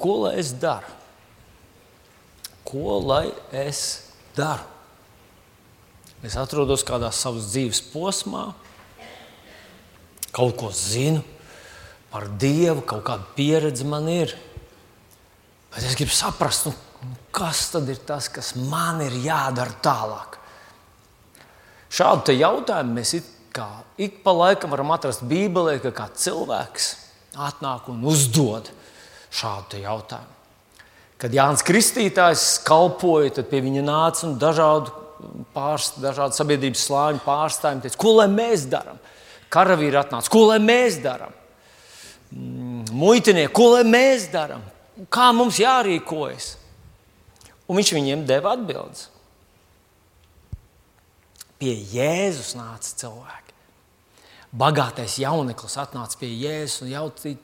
ko lai es daru? Ko lai es daru? Es atrodos kādā savas dzīves posmā, kaut ko zinu par Dievu, kaut kāda pieredze man ir. Bet es gribu saprast, nu, kas tad ir tas, kas man ir jādara tālāk. Šādu jautājumu mēs it kā ik pa laikam varam atrast Bībelē, ka kāds cilvēks atnāk un uzdod šādu jautājumu. Kad Jānis Kristītājs kalpoja, tad pie viņa nāca un dažādu, pārst, dažādu sabiedrības slāņu pārstāvjiem teica, ko lai mēs darām. Karavīri atnāca, ko lai mēs darām. Mm, muitinieki, ko lai mēs darām, kā mums jārīkojas. Un viņš viņiem deva atbildes. Pie Jēzus nāca cilvēki. Bagātais jauneklis atnāca pie Jēzus un jautāja,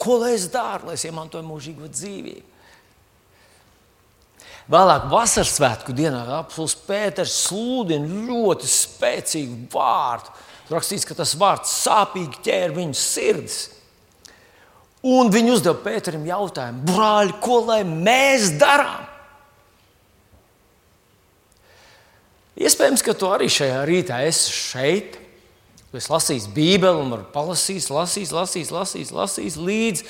ko lai es daru, lai es iemantoju mūžīgo dzīvību. Vēlāk, vasaras svētku dienā, apelsīns Pēters sludina ļoti spēcīgu vārdu. Tur rakstīts, ka tas vārds sāpīgi ķēra viņu sirdis. Un viņi uzdeva Pēterim jautājumu, brāļi, ko lai mēs darām? Iespējams, ka tu arī šajā rītā esi šeit. Tu esi lasījis Bībeli un vari palasīt, lasīt, lasīt, lasīt, lasīt līdzi.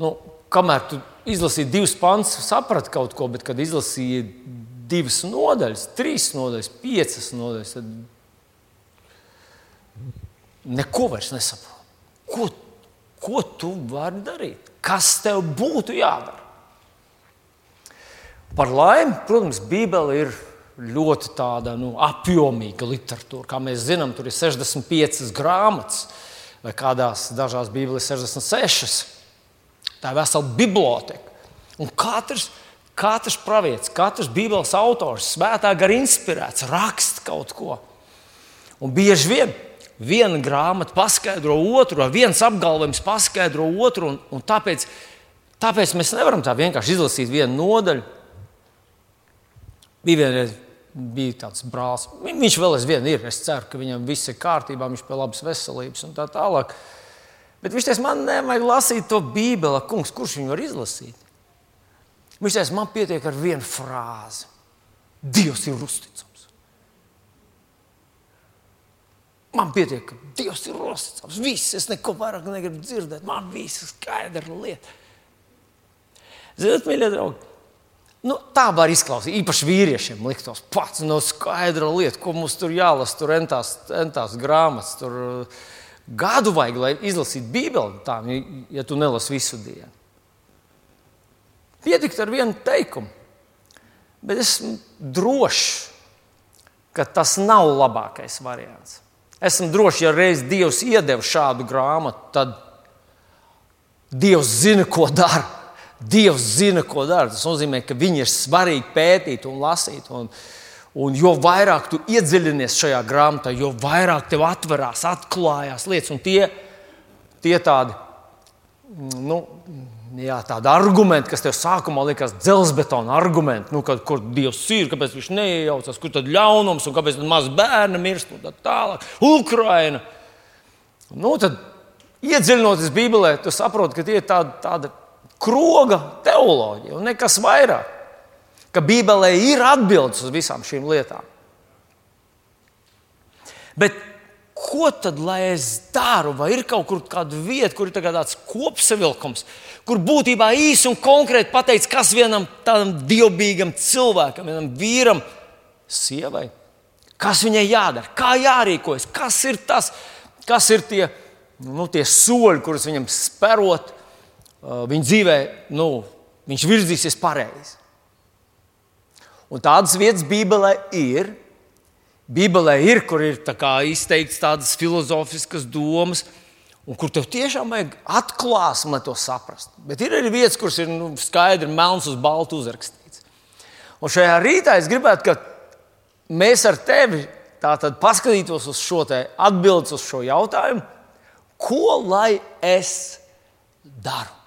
Nu, kamēr tu izlasīji divus pantus, saprati kaut ko, bet kad izlasīji divas nodaļas, trīs nodaļas, piecas nodaļas, tad neko vairs nesaproti. Ko, ko tu vari darīt? Kas tev būtu jādara? Par laimi, protams, Bībele ir ļoti tāda nu, apjomīga literatūra. Kā mēs zinām, tur ir 65 grāmatas, vai kādās dažās Bībeles 66. Tā ir vesela biblioteka. Un katrs, katrs pravietis, katrs Bībeles autors, svētā gara inspirēts, raksta kaut ko. Un bieži vien viena grāmata paskaidro otru, viens apgalvojums paskaidro otru. Un, un tāpēc, tāpēc mēs nevaram tā vienkārši izlasīt vienu nodaļu. Bija vienreiz bija tāds brālis. Viņš vēl aizvien ir. Es ceru, ka viņam viss ir kārtībā, viņš pie labas veselības un tā tālāk. Bet viņš teica, man nevajag lasīt to Bībeli, kungs, kurš viņu var izlasīt. Viņš teica, man pietiek ar vienu frāzi. Dievs ir uzticams. Man pietiek, ka Dievs ir uzticams. Viss, es neko vairāk negribu dzirdēt. Man viss ir skaidra lieta. Ziniet, mīļie draugi, Nu, tā var izklausīties. Īpaši vīriešiem liktos, pats no skaidra lieta, ko mums tur jālasa, tur entās, entās grāmatas. Tur uh, gadu vajag, lai izlasītu Bībeli, tā, ja tu nelasi visu dienu. Pietikt ar vienu teikumu, bet esmu drošs, ka tas nav labākais variants. Esmu drošs, ja reiz Dievs iedeva šādu grāmatu, tad Dievs zina, ko dara. Dievs zina, ko dara. Tas nozīmē, ka viņi ir svarīgi pētīt un lasīt. Un, un jo vairāk tu iedziļinies šajā grāmatā, jo vairāk tev atverās, atklājās lietas. Un tie, tie tādi, nu, jā, tādi argumenti, kas tev sākumā likās dzelzbetona argumenti, nu, kad, kur Dievs ir, kāpēc viņš neiejaucas, kur tad ļaunums un kāpēc maz bērni mirst un tā tālāk. Ukraina. Nu, tad, iedziļinoties Bībelē, tu saproti, ka tie ir tādi, tādi kroga teoloģija un nekas vairāk. Ka Bībelē ir atbildes uz visām šīm lietām. Bet ko tad lai es daru? Vai ir kaut kur kāda vieta, kur ir tāds kopsavilkums, kur būtībā īsi un konkrēti pateikts, kas vienam tādam dievbijam cilvēkam, vienam vīram, sievai, kas viņai jādara, kā jārīkojas, kas ir tas, kas ir tie, nu, tie soļi, kurus viņam sperot, viņa dzīvē nu, viņš virzīsies pareizi. Un tādas vietas Bībelē ir. Bībelē ir, kur ir tā izteikts tādas filozofiskas domas, un kur tev tiešām vajag atklāsmi, lai to saprastu. Bet ir arī vietas, kuras ir nu, skaidri melns uz baltu uzrakstīts. Un šajā rītā es gribētu, ka mēs ar tevi paskatītos uz šo atbildi uz šo jautājumu, ko lai es daru.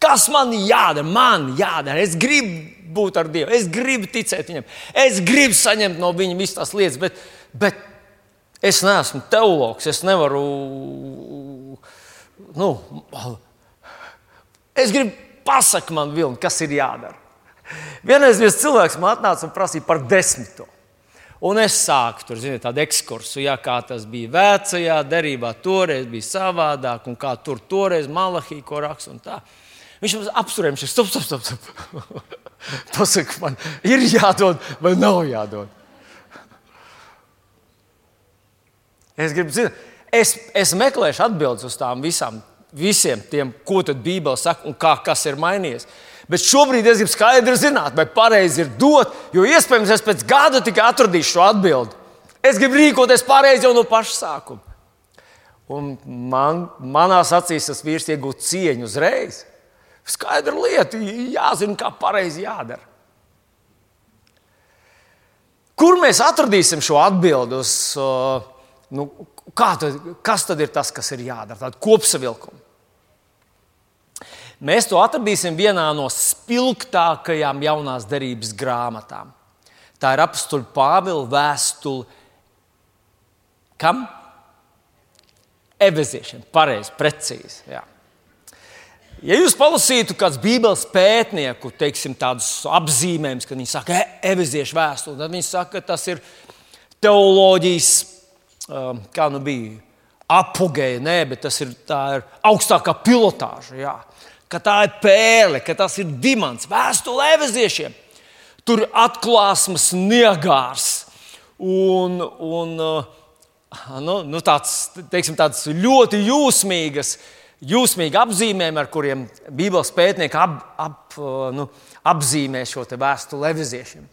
Kas man jādara? Man jādara. Es gribu būt ar Dievu, es gribu ticēt Viņam, es gribu saņemt no Viņa visas tās lietas, bet, bet es neesmu teologs. Es nevaru. Nu, es gribu pasaki man, Vilni, kas ir jādara. Vienreiz viens cilvēks man atnāca un prasīja par desmito. Un es sāku tur, ziniet, tādu ekskursu, jā, kā tas bija vecajā derībā, toreiz bija savādāk, un kā tur toreiz malahī, ko raksta. Viņš mums apsturēja, viņš ir stop, stop, stop. stop. Pasaka, man ir jādod vai nav jādod. Es gribu zināt, es, es meklēšu atbildes uz tām visām, visiem tiem, ko tad Bībele saka un kā, kas ir mainījies. Bet šobrīd es gribu skaidri zināt, vai pareizi ir dot, jo iespējams es pēc gada tikai atradīšu šo atbildi. Es gribu rīkoties pareizi jau no paša sākuma. Un man, manās acīs tas vīrs iegūst cieņu uzreiz. Skaidra lieta, jāzina, kā pareizi jādara. Kur mēs atradīsim šo atbildi uz, nu, tad, kas tad ir tas, kas ir jādara? Tāda kopsavilkuma. Mēs to atradīsim vienā no spilgtākajām jaunās derības grāmatām. Tā ir apstuļu Pāvila vēstule. Kam? Eveziešiem. Pareizi, precīzi. Jā. Ja jūs palasītu kādu Bībeles pētnieku, teiksim, tādus apzīmējumus, kad viņi saka, e, eveziešu vēstuli, tad viņi saka, ka tas ir teoloģijas, um, kā nu bija, apgabēja, nē, bet tas ir, ir augstākā pilotāža. Jā. Ka tā ir pērle, ka tas ir dimants, vēstule eveziešiem. Tur ir atklāsmes niegārs un, un uh, nu, nu tāds, teiksim, tāds ļoti jūsmīgs jūsmīgi apzīmējumi, ar kuriem Bībeles pētnieki ap, ap, nu, apzīmē šo vēstuli eviziešiem.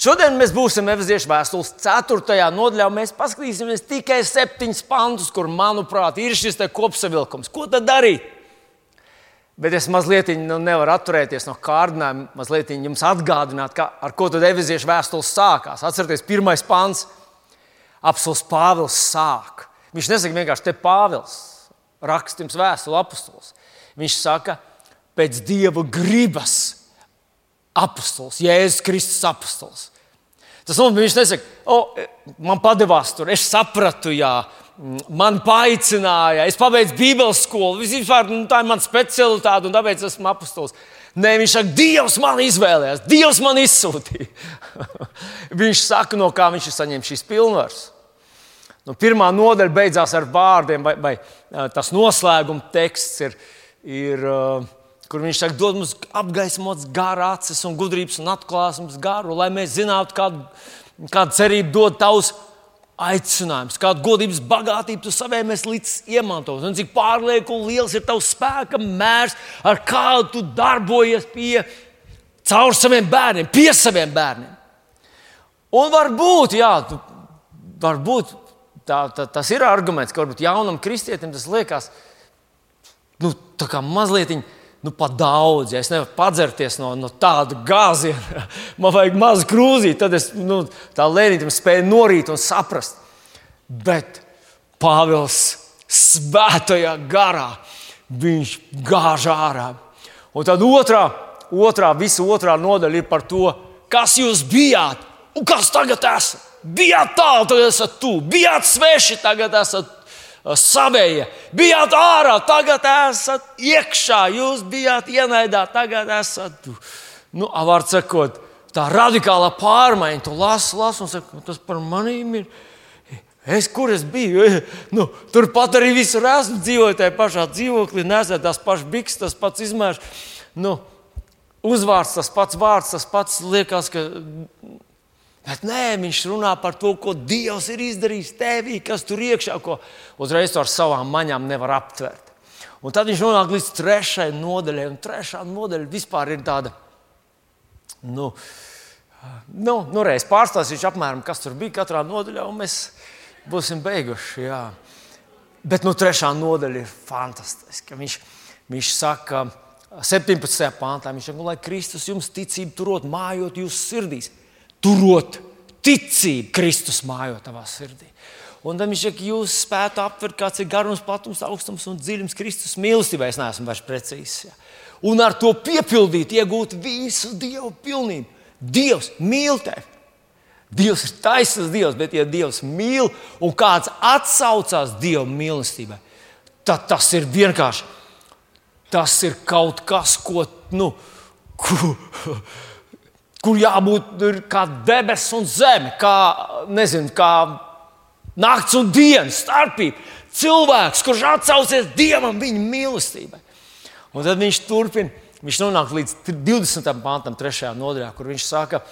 Šodien mēs būsim Efeziešu vēstules 4. nodaļā, mēs paskatīsimies tikai septiņus pantus, kur, manuprāt, ir šis kopsavilkums. Ko tad darīt? Bet es mazliet nu, nevaru atturēties no kārdinājuma, mazliet jums atgādināt, kā, ar ko tad Efeziešu vēstules sākās. Atcerieties, pirmais pants - apelsīns Pāvils sāk. Viņš nesaka vienkārši te Pāvils rakstījums vēstule apustulis. Viņš saka, pēc dieva gribas apustulis, Jēzus Kristus apustulis. Tas nozīmē, viņš nesaka, o, man padevās tur, es sapratu, jā, man paaicināja, es pabeidzu Bībeles skolu, vispār nu, tā ir mana specialitāte, un tāpēc esmu apustulis. Nē, viņš saka, Dievs man izvēlējās, Dievs man izsūtīja. viņš saka, no kā viņš ir saņēmis šīs pilnvaras. Nu, pirmā nodaļa beidzās ar vārdiem, vai, vai tas noslēguma teksts ir, ir kur viņš saka, dod mums apgaismots gara acis un gudrības un atklāsmes garu, lai mēs zinātu, kādu, kādu cerību dod tavs aicinājums, kādu godības bagātību tu savēmies līdz iemantot, un cik pārlieku liels ir tavs spēka mērs, ar kādu tu darbojies pie caur saviem bērniem, pie saviem bērniem. Un varbūt, jā, tu, varbūt tā, tā, tas ir arguments, ka varbūt jaunam kristietim tas liekas nu, mazliet nu, pa daudz. Ja es nevaru padzerties no, no tāda gāziena, man vajag mazu krūzīti, tad es nu, tā lēnītam spēju norīt un saprast. Bet Pāvils svētajā garā viņš gāž ārā. Un tad otrā, otrā, visa otrā nodaļa ir par to, kas jūs bijāt un kas tagad esat. Bijāt tālu, tagad esat tuvu, bijāt sveši, tagad esat uh, savējie, bijāt ārā, tagad esat iekšā, jūs bijāt ienaidā, tagad esat. Nu, var sakot, tā radikālā pārmaiņa, tu lasi, lasi un saki, tas par manīm ir. Es kur es biju? Nu, Turpat arī visur esmu dzīvojis tajā pašā dzīvoklī, nesēju tās pašas bikses, tas pats izmērs. Nu, uzvārds, tas pats vārds, tas pats liekas, ka Bet nē, viņš runā par to, ko Dievs ir izdarījis tevī, kas tur iekšā, ko uzreiz ar savām maņām nevar aptvert. Un tad viņš nonāk līdz trešajai nodaļai, un trešā nodaļa vispār ir tāda. Nu, nu, nu reiz pārstāstīšu apmēram, kas tur bija katrā nodaļā, un mēs būsim beiguši. Jā. Bet nu, trešā nodaļa ir fantastiska. Viņš, viņš saka, 17. pāntā, viņš saka, lai Kristus jums ticību turot, mājot jūsu sirdīs turot ticību, Kristus mājot tavā sirdī. Un tad viņš saka, jūs spētu aptvert, kāds ir garums, platums, augstums un dziļums Kristus mīlestībā. Es neesmu vairs precīzs. Ja. Un ar to piepildīt, iegūt visu Dievu pilnību. Dievs mīl tevi. Dievs ir taisnīgs Dievs, bet, ja Dievs mīl un kāds atsaucās Dieva mīlestībai, tad tas ir vienkārši tas ir kaut kas, ko, nu, kur, kur jābūt kā debesis un zeme, kā, nezinu, kā nakts un dienas starpība. Cilvēks, kurš atsaucies Dievam, viņa mīlestībai. Un tad viņš turpina, viņš nonāk līdz 20. pantam, 3. nodaļā, kur viņš saka,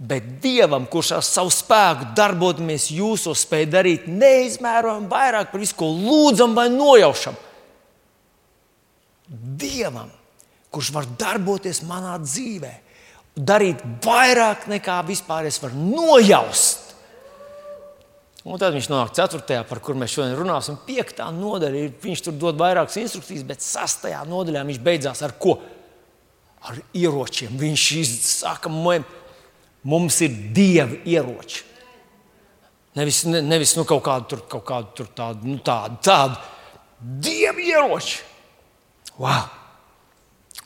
bet Dievam, kurš ar savu spēku darbojamies jūsos, spēj darīt neizmērojami vairāk par visu, ko lūdzam vai nojaušam. Dievam, kurš var darboties manā dzīvē, darīt vairāk nekā vispār es varu nojaust. Un tad viņš nonāk 4. par kur mēs šodien runāsim. 5. nodaļa, viņš tur dod vairākas instrukcijas, bet 6. nodaļā viņš beidzās ar ko? Ar ieročiem. Viņš saka, mums ir dievi ieroči. Nevis, ne, nevis nu, kaut kādu, tur, kaut kādu tur tādu, nu, tādu, tādu dievu ieroči. Wow!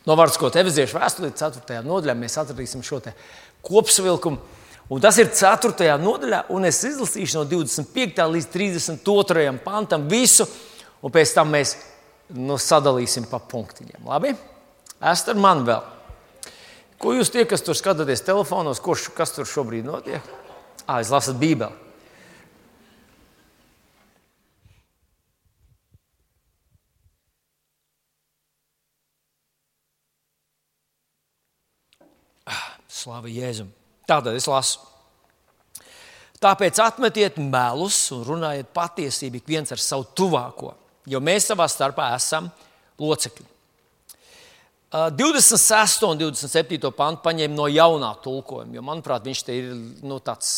No vārds, ko Efeziešu vēstulē 4. nodaļā mēs atradīsim šo kopsavilkumu. Un tas ir 4. nodaļā, un es izlasīšu no 25. līdz 32. pantam visu, un pēc tam mēs nu, sadalīsim pa punktiņiem. Labi? Esat ar mani vēl. Ko jūs tie, kas tur skatāties telefonos, kurš, kas tur šobrīd notiek? Ah, es lasu Bībeli. Slavu Jēzum. Tātad es lasu. Tāpēc atmetiet melus un runājiet patiesību ik viens ar savu tuvāko, jo mēs savā starpā esam locekļi. 26. un 27. pantu paņēma no jaunā tulkojuma, jo, manuprāt, viņš te ir nu, tāds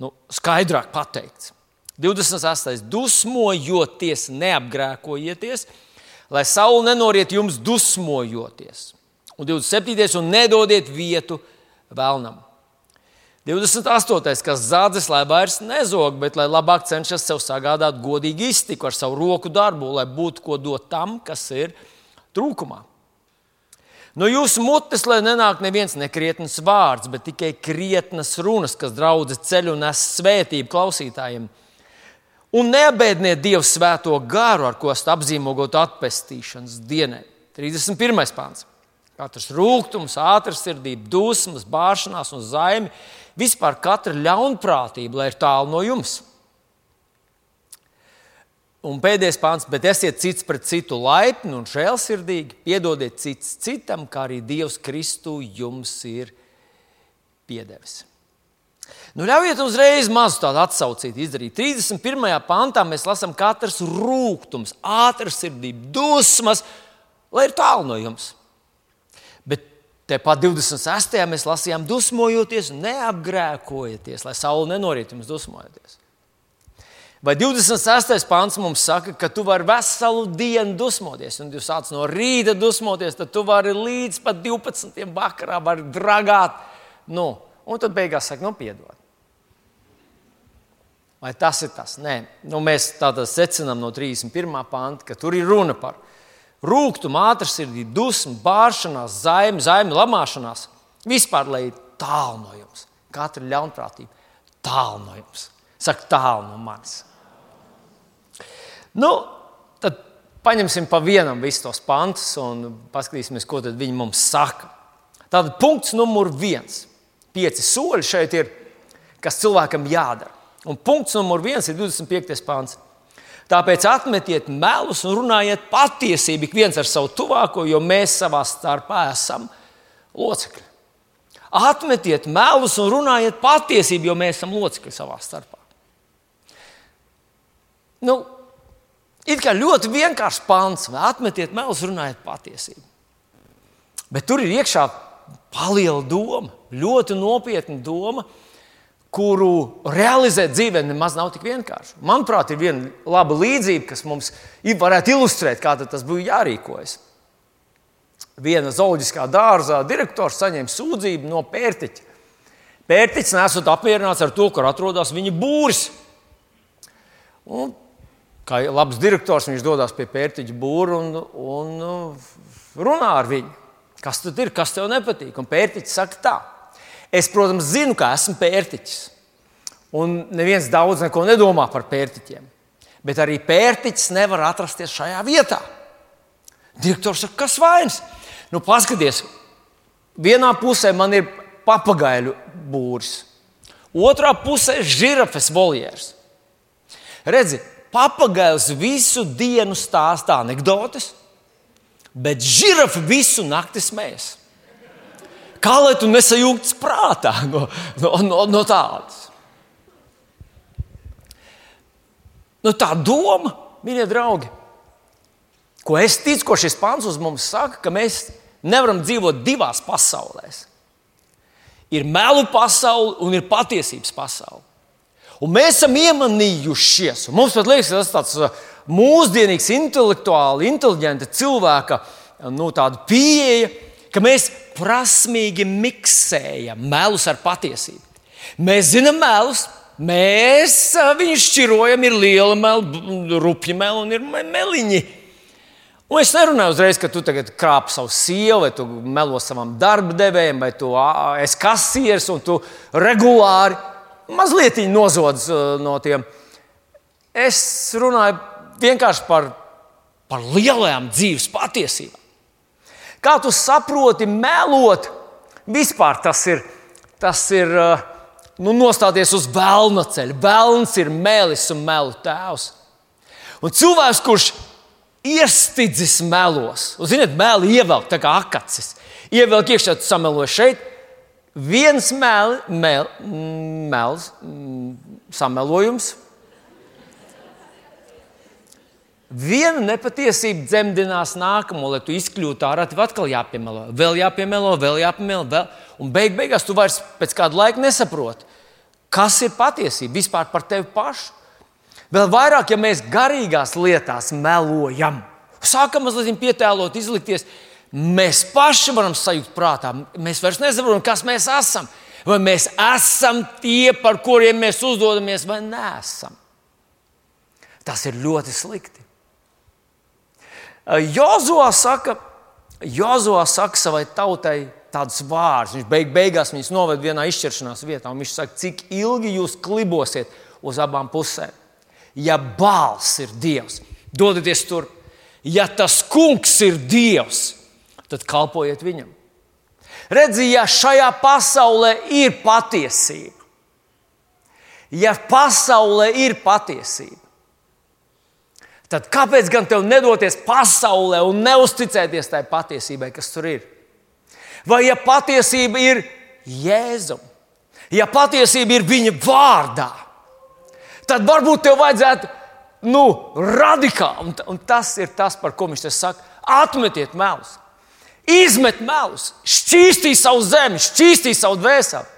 nu, skaidrāk pateikts. 28. dusmojoties, neapgrēkojieties, lai saule nenoriet jums dusmojoties un 27. un nedodiet vietu vēlnam. 28. kas zādzes, lai vairs nezog, bet lai labāk cenšas sev sagādāt godīgu iztiku ar savu roku darbu, lai būtu ko dot tam, kas ir trūkumā. No jūsu mutes, lai nenāk neviens nekrietns vārds, bet tikai krietnas runas, kas draudzes ceļu un nes svētību klausītājiem. Un neabēdniet Dievu svēto garu, ar ko esat apzīmogot atpestīšanas dienai. 31. pāns. Katrs rūkums, ātrsirdība, dusmas, bāšanās un zaimi, vispār katra ļaunprātība, lai ir tālu no jums. Un pēdējais pāns, bet esiet cits pret citu laipni un žēlsirdīgi, piedodiet cits citam, kā arī Dievs Kristu jums ir piedevis. Nu, ļaujiet uzreiz mazu tādu atsaucīti izdarīt. 31. pantā mēs lasām, ka katrs rūkums, ātrsirdība, dusmas, lai ir tālu no jums. Tepat 26. mēs lasījām, dusmojoties, neapgrēkojieties, lai saule nenoriet jums dusmojoties. Vai 26. pāns mums saka, ka tu vari veselu dienu dusmoties, un jūs sāc no rīta dusmoties, tad tu vari līdz pat 12. vakarā dragāt. Nu, un tad beigās saka, nu, piedod. Vai tas ir tas? Nē, nu, mēs tādā secinām no 31. panta, ka tur ir runa par rūkumu, ātrsirdību, dusmu, bāršanās, zaimi, zaimi, lamāšanās. Vispār, lai tālu no jums, katra ļaunprātība, tālu no jums. Saka, tālu no manis. Nu, tad paņemsim pa vienam visus tos pantus un paskatīsimies, ko viņi mums saka. Tātad punkts numur viens. Pieci soļi šeit ir, kas cilvēkam jādara. Un punkts numur viens ir 25. pāns. Tāpēc atmetiet melus un runājiet patiesību ik viens ar savu tuvāko, jo mēs savā starpā esam locekļi. Atmetiet melus un runājiet patiesību, jo mēs esam locekļi savā starpā. Nu, it kā ļoti vienkāršs pāns, atmetiet melus, runājiet patiesību. Bet tur ir iekšā liela doma, ļoti nopietna doma kuru realizēt dzīvē nemaz nav tik vienkārši. Manuprāt, ir viena laba līdzība, kas mums varētu ilustrēt, kā tas būtu jārīkojas. Viena zooloģiskā dārza direktors saņēma sūdzību no pērtiķa. Pērtiķis nesot apmierināts ar to, kur atrodas viņa būris. Un, kā labs direktors, viņš dodas pie pērtiķa būra un, un runā ar viņu. Kas tad ir, kas tev nepatīk? Un pērtiķis saka, tā. Es, protams, zinu, ka esmu pērtiķis. Un neviens daudz neko nedomā par pērtiķiem. Bet arī pērtiķis nevar atrasties šajā vietā. Direktors saka, kas vainas? Nu, paskaties, vienā pusē man ir papagaļu būris, otrā pusē ir žirafes voljērs. Redzi, papagails visu dienu stāsta anekdotes, bet žirafa visu nakti smējas. Kā lai tu nesajūgts prātā no, no, no, no tādas? Nu, tā doma, mīļie draugi, ko es ticu, ko šis pāns uz mums saka, ka mēs nevaram dzīvot divās pasaulēs. Ir melu pasaule un ir patiesības pasaule. Un mēs esam iemanījušies. Mums pat liekas, tas ir tāds uh, mūsdienīgs, intelektuāli, inteliģenta cilvēka nu, pieeja, ka mēs prasmīgi miksējam melus ar patiesību. Mēs zinām melus, mēs viņus šķirojam, ir liela mela, rupja mela un ir meliņi. Un es nerunāju uzreiz, ka tu tagad krāp savu sievu, vai tu melo savam darba devējam, vai tu esi kasieris un tu regulāri mazliet nozodz no tiem. Es runāju vienkārši par, par lielajām dzīves patiesībām. Kā tu saproti, melot, vispār tas ir, tas ir nu, nostāties uz vēlna ceļa. Vēlns ir mēlis un melu tēvs. Un cilvēks, kurš iestidzis melos. Un, ziniet, meli ievelk tā kā akacis. Ievelk iekšā, tu sameloji šeit. Viens mel, mel, mels, samelojums. Viena nepatiesība dzemdinās nākamo, lai tu izkļūtu ārā, tev atkal jāpiemelo, vēl jāpiemelo, vēl jāpiemelo. Vēl. Un beig beigās tu vairs pēc kāda laika nesaproti, kas ir patiesība vispār par tevi pašu. Vēl vairāk, ja mēs garīgās lietās melojam, sākam mazliet pietēlot, izlikties, mēs paši varam sajust prātā. Mēs vairs nesaprotam, kas mēs esam. Vai mēs esam tie, par kuriem mēs uzdodamies, vai nē, esam. Tas ir ļoti slikti. Jozovā saka, Jozovā saka savai tautai tādus vārdus. Viņš beig, beigās viņus noved vienā izšķiršanās vietā. Viņš saka, cik ilgi jūs klibosiet uz abām pusēm ja bāls ir Dievs, dodieties tur. Ja tas kungs ir Dievs, tad kalpojiet viņam. Redziet, ja šajā pasaulē ir patiesība, ja pasaulē ir patiesība, tad kāpēc gan tev nedoties pasaulē un neusticēties tai patiesībai, kas tur ir? Vai ja patiesība ir Jēzum, ja patiesība ir viņa vārdā, tad varbūt tev vajadzētu nu, radikāli. Un, un tas ir tas, par ko viņš te saka. Atmetiet melus, izmet melus, šķīstī savu zemi, šķīstī savu dvēseli.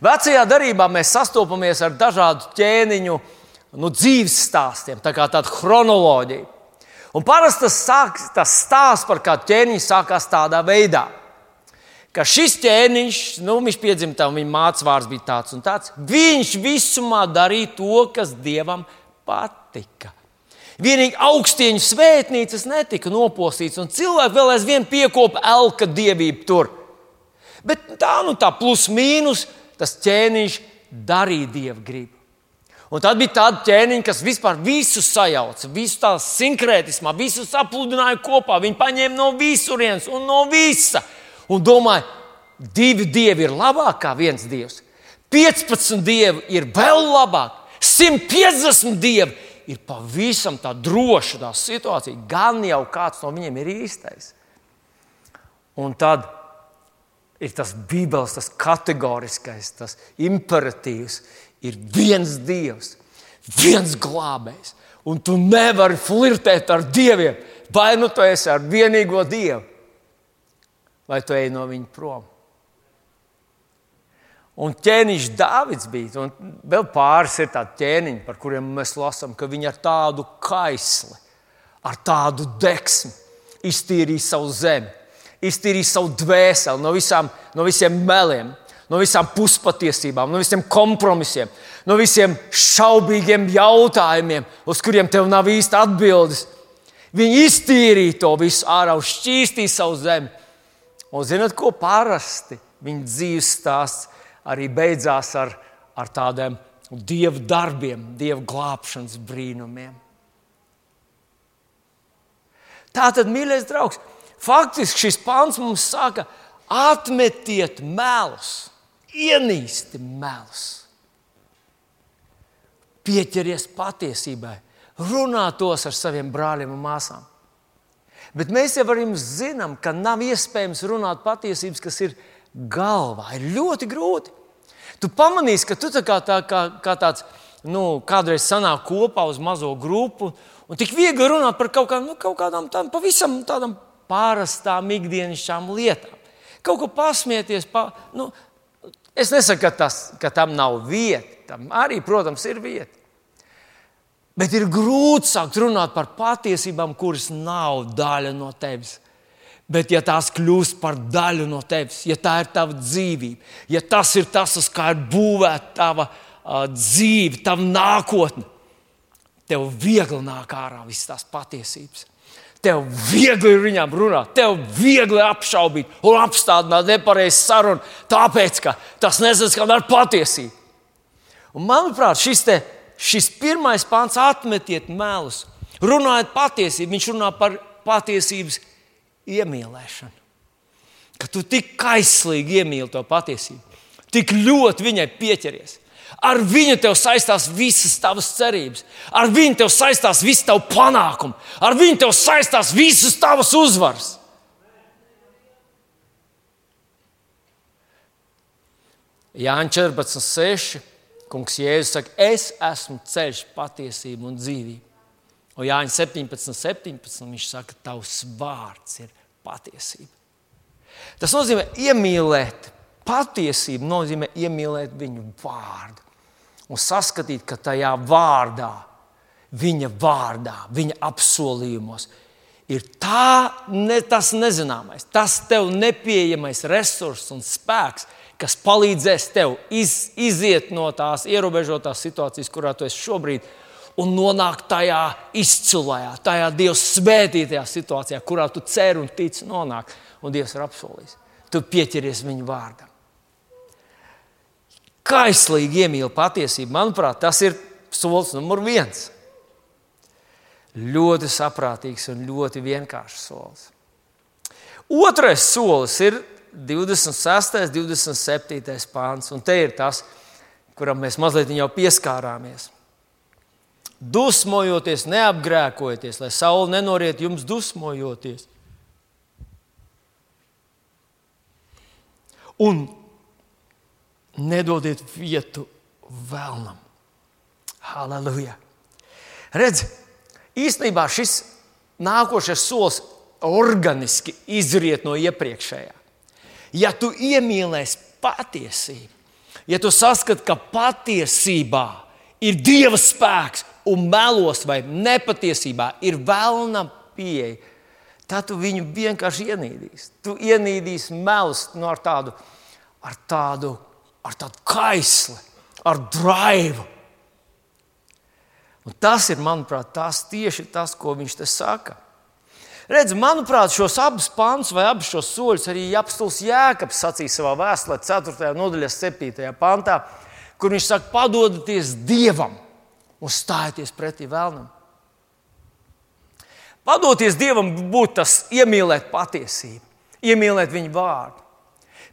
Vecajā darbā mēs sastopamies ar dažādu ķēniņu nu, dzīves stāstiem, tā kā tāda chronoloģija. Un parasti tas, sāk, tas stāsts par kādu ķēniņu sākās tādā veidā ka šis ķēniņš, nu, viņš piedzima tam, viņa mācības vārds bija tāds un tāds. Viņš visumā darīja to, kas dievam patika. Vienīgi augstieņu svētnīcas netika nopostīts, un cilvēki vēl aizvien piekopa elka dievību tur. Bet tā, nu, tā plus mīnus, tas ķēniņš darīja dievu gribu. Un tad bija tāda ķēniņa, kas vispār visu sajauca, visu tā sinkrētismā, visu sapludināja kopā. Viņi paņēma no visurienes un no visa un domāju, divi dievi ir labāk kā viens dievs. 15 dievi ir vēl labāk, 150 dievi ir pavisam tā droša tā situācija. Gan jau kāds no viņiem ir īstais. Un tad ir tas bībeles, tas kategoriskais, tas imperatīvs. Ir viens dievs, viens glābējs. Un tu nevari flirtēt ar dieviem. Vai nu tu esi ar vienīgo dievu, vai tu ej no viņa prom. Un ķēniņš Dārvids bija, un vēl pāris ir tādi ķēniņi, par kuriem mēs lasām, ka viņi ar tādu kaisli, ar tādu deksmi iztīrīja savu zemi, iztīrīja savu dvēseli no, visām, no visiem meliem, no visām puspatiesībām, no visiem kompromisiem, no visiem šaubīgiem jautājumiem, uz kuriem tev nav īsti atbildes. Viņi iztīrīja to visu ārā, šķīstīja savu zemi Un zinot, ko parasti viņa dzīves stāsts arī beidzās ar, ar tādiem dievu darbiem, dievu glābšanas brīnumiem. Tā tad, mīļais draugs, faktiski šis pāns mums saka, atmetiet melus, ienīsti melus. Pieķeries patiesībai, runā tos ar saviem brāļiem un māsām. Bet mēs jau arī zinām, ka nav iespējams runāt patiesības, kas ir galvā. Ir ļoti grūti. Tu pamanīsi, ka tu tā kā, tā, kā, kā tāds nu, kādreiz sanāk kopā uz mazo grupu, un tik viegli runāt par kaut, kā, nu, kaut kādām tādām pavisam tādām pārastām ikdienišķām lietām. Kaut ko pasmieties. Pa, nu, es nesaku, ka, tas, ka tam nav vieta. Tam arī, protams, ir vieta. Bet ir grūti sākt runāt par patiesībām, kuras nav daļa no tevis. Bet, ja tās kļūst par daļu no tevis, ja tā ir tava dzīvība, ja tas ir tas, uz kā ir būvēta tava uh, dzīve, tava nākotne, tev viegli nāk ārā visas tās patiesības. Tev viegli ir viņām runāt, tev viegli apšaubīt un apstādināt nepareizu sarunu, tāpēc ka tas nezina ar patiesību. Un, manuprāt, šis, te, šis pirmais pāns atmetiet melus. Runājot patiesību, viņš runā par patiesības iemīlēšanu. Ka tu tik kaislīgi iemīli to patiesību, tik ļoti viņai pieķeries. Ar viņu tev saistās visas tavas cerības, ar viņu tev saistās viss tavs panākums, ar viņu tev saistās visas tavas uzvaras. Jānis 14,6. Kungs Jēzus saka, es esmu ceļš, patiesība un dzīvība. Un Jānis 17, 17. Viņš saka, tavs vārds ir patiesība. Tas nozīmē iemīlēt patiesību, nozīmē iemīlēt viņu vārdu un saskatīt, ka tajā vārdā, viņa vārdā, viņa apsolījumos ir tā, ne, tas nezināmais, tas tev nepieejamais resurss un spēks, kas palīdzēs tev iz, iziet no tās ierobežotās situācijas, kurā tu esi šobrīd, un nonākt tajā izcilajā, tajā Dieva svētītajā situācijā, kurā tu cer un tici nonākt, un Dievs ir apsolījis. Tu pieķeries viņa vārdam kaislīgi iemīl patiesību, manuprāt, tas ir solis numur viens. Ļoti saprātīgs un ļoti vienkāršs solis. Otrais solis ir 26. un 27. pāns, un te ir tas, kuram mēs mazliet jau pieskārāmies. Dusmojoties, neapgrēkojieties, lai saule nenoriet jums dusmojoties. Un nedodiet vietu vēlnam. Halleluja! Redz, īstenībā šis nākošais solis organiski izriet no iepriekšējā. Ja tu iemīlēsi patiesību, ja tu saskati, ka patiesībā ir Dieva spēks un melos vai nepatiesībā ir vēlna pieeja, tad tu viņu vienkārši ienīdīsi. Tu ienīdīsi melus no ar tādu, ar tādu ar tādu kaisli, ar drāvu. Tas ir, manuprāt, tas tieši tas, ko viņš te saka. Redz, manuprāt, šos abus pantus vai abus šos soļus arī apstults Jēkabs sacīja savā vēstulē, 4. nodaļā, 7. pantā, kur viņš saka, padodieties Dievam un stājieties pretī vēlnam. Padoties Dievam būtu tas iemīlēt patiesību, iemīlēt viņa vārdu.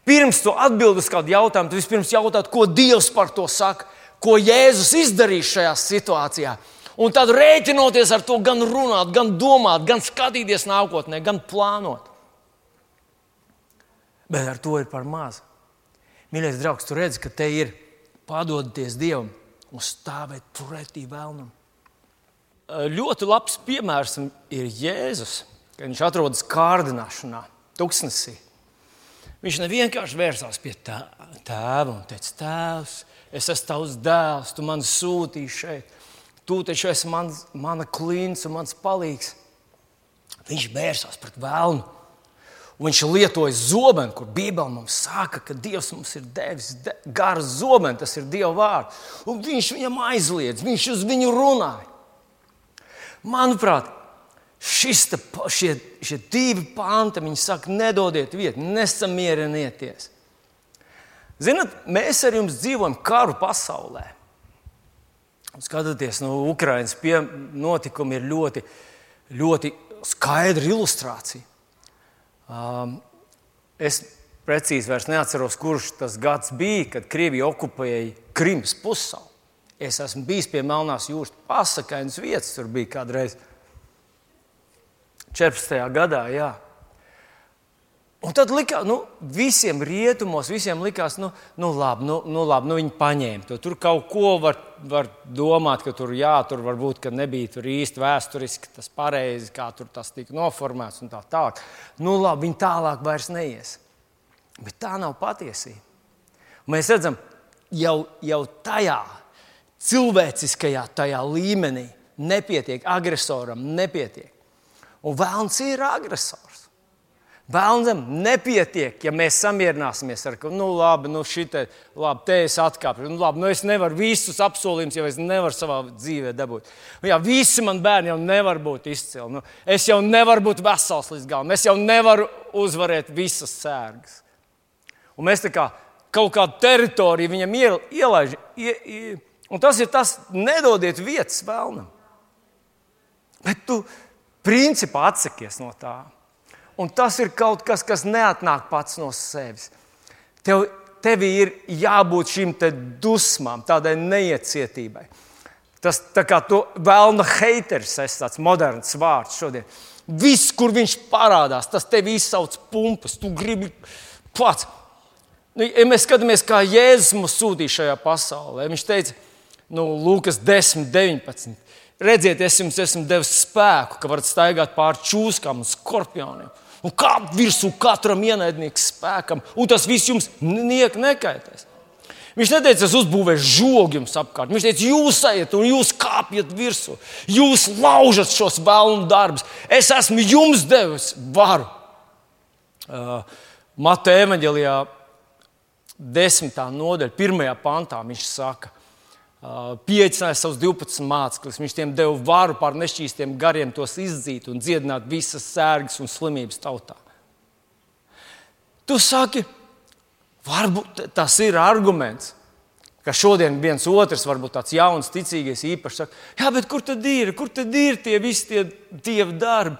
Pirms tu atbild uz kādu jautājumu, tu vispirms jautāt, ko Dievs par to saka, ko Jēzus izdarīs šajā situācijā. Un tad rēķinoties ar to, gan runāt, gan domāt, gan skatīties nākotnē, gan plānot. Bet ar to ir par maz. Mīļais draugs, tu redzi, ka te ir padoties Dievam un stāvēt pretī vēlnam. Ļoti labs piemērs ir Jēzus, kad viņš atrodas kārdināšanā, tuksnesī. Viņš nevienkārši vērsās pie tēva un teica, Tēvs, es esmu tavs dēls, tu man sūtīji šeit. Tu taču esi mans, mana klints un mans palīgs. Viņš vērsās pret vēlnu. Viņš lietoja zobenu, kur Bībelē mums saka, ka Dievs mums ir devis de, garu zobenu, tas ir Dieva vārds. Un viņš viņam aizliedz, viņš uz viņu runāja. Manuprāt, Šis, te, šie, šie divi panti, viņi saka, nedodiet vietu, nesamierinieties. Ziniet, mēs ar jums dzīvojam karu pasaulē. Skatoties, no nu, Ukraiņas notikumi ir ļoti, ļoti skaidra ilustrācija. Um, es precīzi neatceros, kurš tas gads bija, kad Krievija okupēja Krimas pussalu. Es esmu bijis pie Melnās jūras pasakainas vietas, tur bija kādreiz 14. gadā. Jā. Un tad likās, nu, visiem rietumos, visiem likās, nu, nu labi, nu, nu, labi, nu viņi paņēma to. Tur kaut ko var, var domāt, ka tur, jā, tur varbūt nebija tur īsti vēsturiski tas pareizi, kā tur tas tika noformēts un tā tālāk. Nu, labi, viņi tālāk vairs neies. Bet tā nav patiesība. Mēs redzam, jau, jau tajā cilvēciskajā tajā līmenī nepietiek agresoram, nepietiek. Un vēlams ir agresors. Vēlnam nepietiek, ja mēs samierināsimies ar to, nu, labi, nu, šitā, labi, te es atkāpju. Nu, labi, nu, es nevaru visus apsolījumus, jau es nevaru savā dzīvē dabūt. Nu, jā, visi man bērni jau nevar būt izcili. Nu, es jau nevaru būt vesels līdz galam. Es jau nevaru uzvarēt visas sērgas. Un mēs tā kā kaut kādu teritoriju viņam ielaižam. Ie, ie, un tas ir tas, nedodiet vietas vēlnam. Bet tu principā atsakies no tā. Un tas ir kaut kas, kas neatnāk pats no sevis. Tev, tev ir jābūt šīm dusmām, tādai neiecietībai. Tas tā kā vēlna haters, tas tāds moderns vārds šodien. Viss, kur viņš parādās, tas tev izsauc pumpas. Tu gribi pats. Nu, ja mēs skatāmies, kā Jēzus mūs sūtīja šajā pasaulē, viņš teica, nu, Lūkas 10, 19. Redziet, es jums esmu devis spēku, ka varat staigāt pāri čūskām un skorpioniem un kāpt virsū katram ienaidniekam spēkam, un tas viss jums niek nekaitēs. Viņš neteica, es uzbūvēšu žogu jums apkārt. Viņš teica, jūs ejat un jūs kāpjat virsū. Jūs laužat šos vēlnu darbus. Es esmu jums devis varu. Uh, Mateja evanģelijā, desmitā nodaļa, pirmajā pantā viņš saka, pieaicināja savus 12 mācekļus. Viņš tiem deva varu pār nešķīstiem gariem, tos izdzīt un dziedināt visas sērgas un slimības tautā. Tu saki, varbūt tas ir arguments, ka šodien viens otrs, varbūt tāds jauns, ticīgais īpašs, saka, jā, bet kur tad ir, kur tad ir tie visi tie dieva darbi?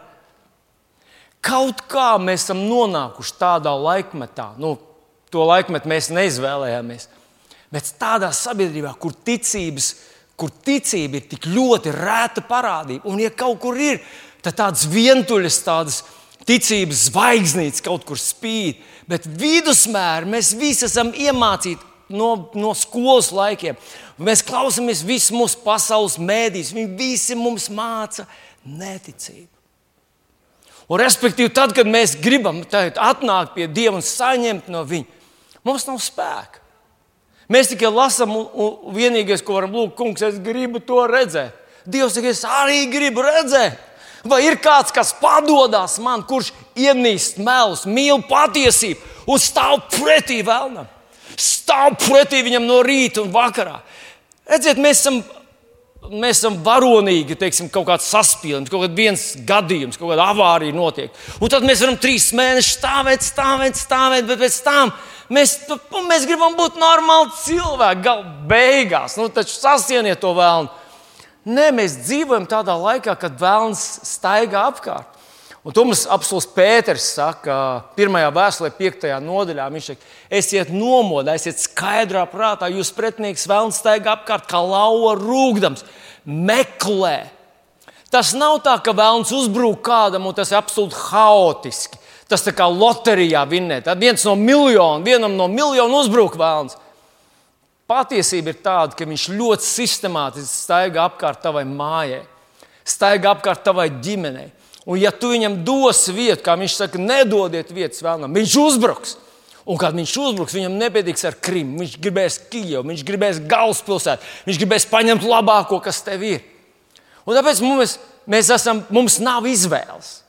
Kaut kā mēs esam nonākuši tādā laikmetā, nu, to laikmetu mēs neizvēlējāmies Bet tādā sabiedrībā, kur, ticības, kur ticība ir tik ļoti rēta parādība, un ja kaut kur ir, tad tādas vientuļas, tādas ticības zvaigznītes kaut kur spīd, bet vidusmēri mēs visi esam iemācīti no, no skolas laikiem. Mēs klausāmies visus mūsu pasaules mēdīs, viņi visi mums māca neticību. Un, respektīvi, tad, kad mēs gribam atnākt pie Dieva un saņemt no Viņa, mums nav spēka. Mēs tikai lasām, un, un vienīgais, ko varam lūgt, kungs, es gribu to redzēt. Dievs saka, es arī gribu redzēt. Vai ir kāds, kas padodas man, kurš ienīst melus, mīl patiesību un stāv pretī vēlnam? Stāv pretī viņam no rīta un vakarā. Redziet, mēs esam, mēs esam varonīgi, teiksim, kaut kāds saspīlējums, kaut kāds gadījums, kaut kāda avārija notiek. Un tad mēs varam trīs mēnešus stāvēt, stāvēt, stāvēt, bet pēc tam Mēs, mēs gribam būt normāli cilvēki, gala beigās. Nu, taču sasieniet to vēlnu. Nē, mēs dzīvojam tādā laikā, kad vēlns staigā apkārt. Un to mums apelsīns Pēters saka, pirmajā vēstulē, piektajā nodaļā. Viņš saka, esiet nomodā, esiet skaidrā prātā, jūs pretinieks vēlns staigā apkārt kā lauva rūkdams, meklē. Tas nav tā, ka vēlns uzbrūk kādam un tas ir absolūti haotiski. Tas tā kā loterijā vinnēt. Tad viens no miljoniem, vienam no miljoniem uzbruk vēlams. Patiesība ir tāda, ka viņš ļoti sistemātiski staigā apkārt tavai mājai, staigā apkārt tavai ģimenei. Un, ja tu viņam dosi vietu, kā viņš saka, nedodiet vietas vēlnam, viņš uzbruks. Un, kad viņš uzbruks, viņam nepietiks ar Krimu. Viņš gribēs Kijevu, viņš gribēs galvaspilsētu, viņš gribēs paņemt labāko, kas tev ir. Un tāpēc mums, mēs esam, mums nav izvēles.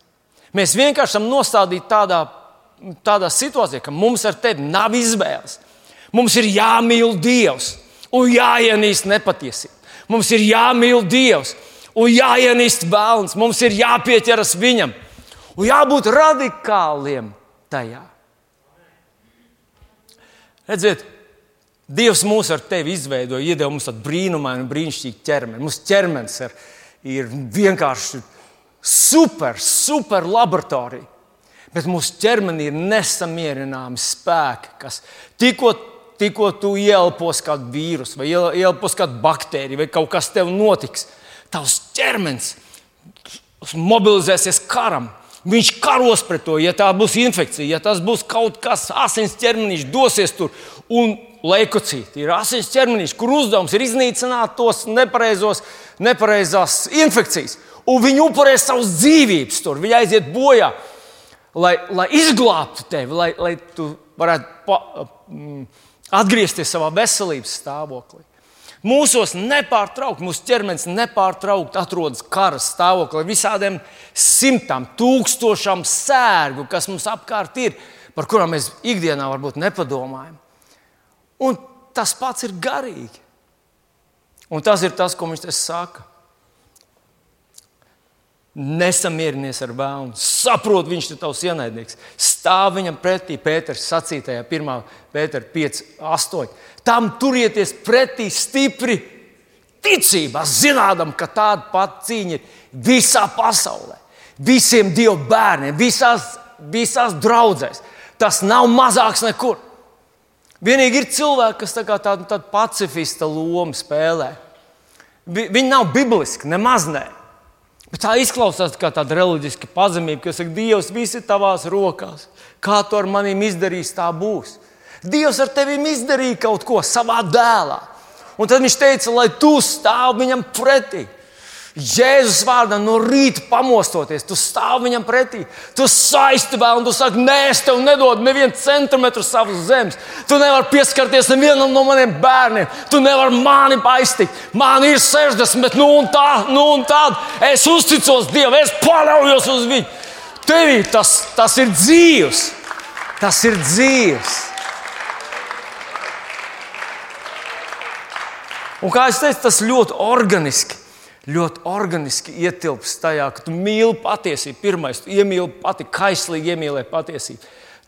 Mēs vienkārši esam nostādīti tādā, tādā situācijā, ka mums ar tevi nav izvēles. Mums ir jāmīl Dievs un jāienīst nepatiesība. Mums ir jāmīl Dievs un jāienīst bērns. Mums ir jāpieķeras viņam un jābūt radikāliem tajā. Redziet, Dievs mūs ar tevi izveidoja, iedeva mums tādu brīnumainu, brīnišķīgu ķermeni. Mūsu ķermenis ir, ir vienkārši super, super laboratorija. Bet mūsu ķermenī ir nesamierināmi spēki, kas tikko, tikko tu ielpos kādu vīrusu, vai ielpos kādu baktēriju, vai kaut kas tev notiks. Tavs ķermenis mobilizēsies karam. Viņš karos pret to, ja tā būs infekcija, ja tas būs kaut kas asins ķermenis, dosies tur. Un leukocīti ir asins ķermenis, kur uzdevums ir iznīcināt tos nepareizos, nepareizās infekcijas. Un viņi upurē savas dzīvības tur, viņi aiziet bojā lai, lai izglābtu tevi, lai, lai tu varētu pa, mm, atgriezties savā veselības stāvoklī. Mūsos nepārtraukti, mūsu ķermenis nepārtraukti atrodas kara stāvoklī, visādiem simtiem, tūkstošiem sērgu, kas mums apkārt ir, par kurām mēs ikdienā varbūt nepadomājam. Un tas pats ir garīgi. Un tas ir tas, ko viņš te saka. Nesamierinies ar vēlnu. Saprot, viņš ir tavs ienaidnieks. Stāv viņam pretī Pēters sacītajā 1. Pētera 5, 8. Tam turieties pretī stipri ticībā, zinādam, ka tāda pati cīņa ir visā pasaulē, visiem Dieva bērniem, visās, visās draudzēs. Tas nav mazāks nekur. Vienīgi ir cilvēki, kas tā tādu, tādu pacifista lomu spēlē. Viņi nav bibliski, nemaz ne. Bet tā izklausās kā tāda reliģiska pazemība, kas saka, Dievs, viss ir tavās rokās. Kā tu ar maniem izdarīsi, tā būs. Dievs ar tevi izdarīja kaut ko savā dēlā. Un tad viņš teica, lai tu stāv viņam pretī. Jēzus vārdā no rīta pamostoties, tu stāvi viņam pretī, tu saisti vēl, un tu saki, nē, es tev nedodu nevienu centimetru savas zemes. Tu nevari pieskarties nevienam no maniem bērniem, tu nevari mani aiztikt. Man ir 60, nu un tā, nu un tā. Es uzticos Dievam, es paļaujos uz viņu. Tevī tas, tas ir dzīves, tas ir dzīves. Un kā es teicu, tas ļoti organiski ļoti organiski ietilpst tajā, ka tu mīli patiesību. Pirmais, tu iemīli pati, kaislīgi iemīlē patiesību,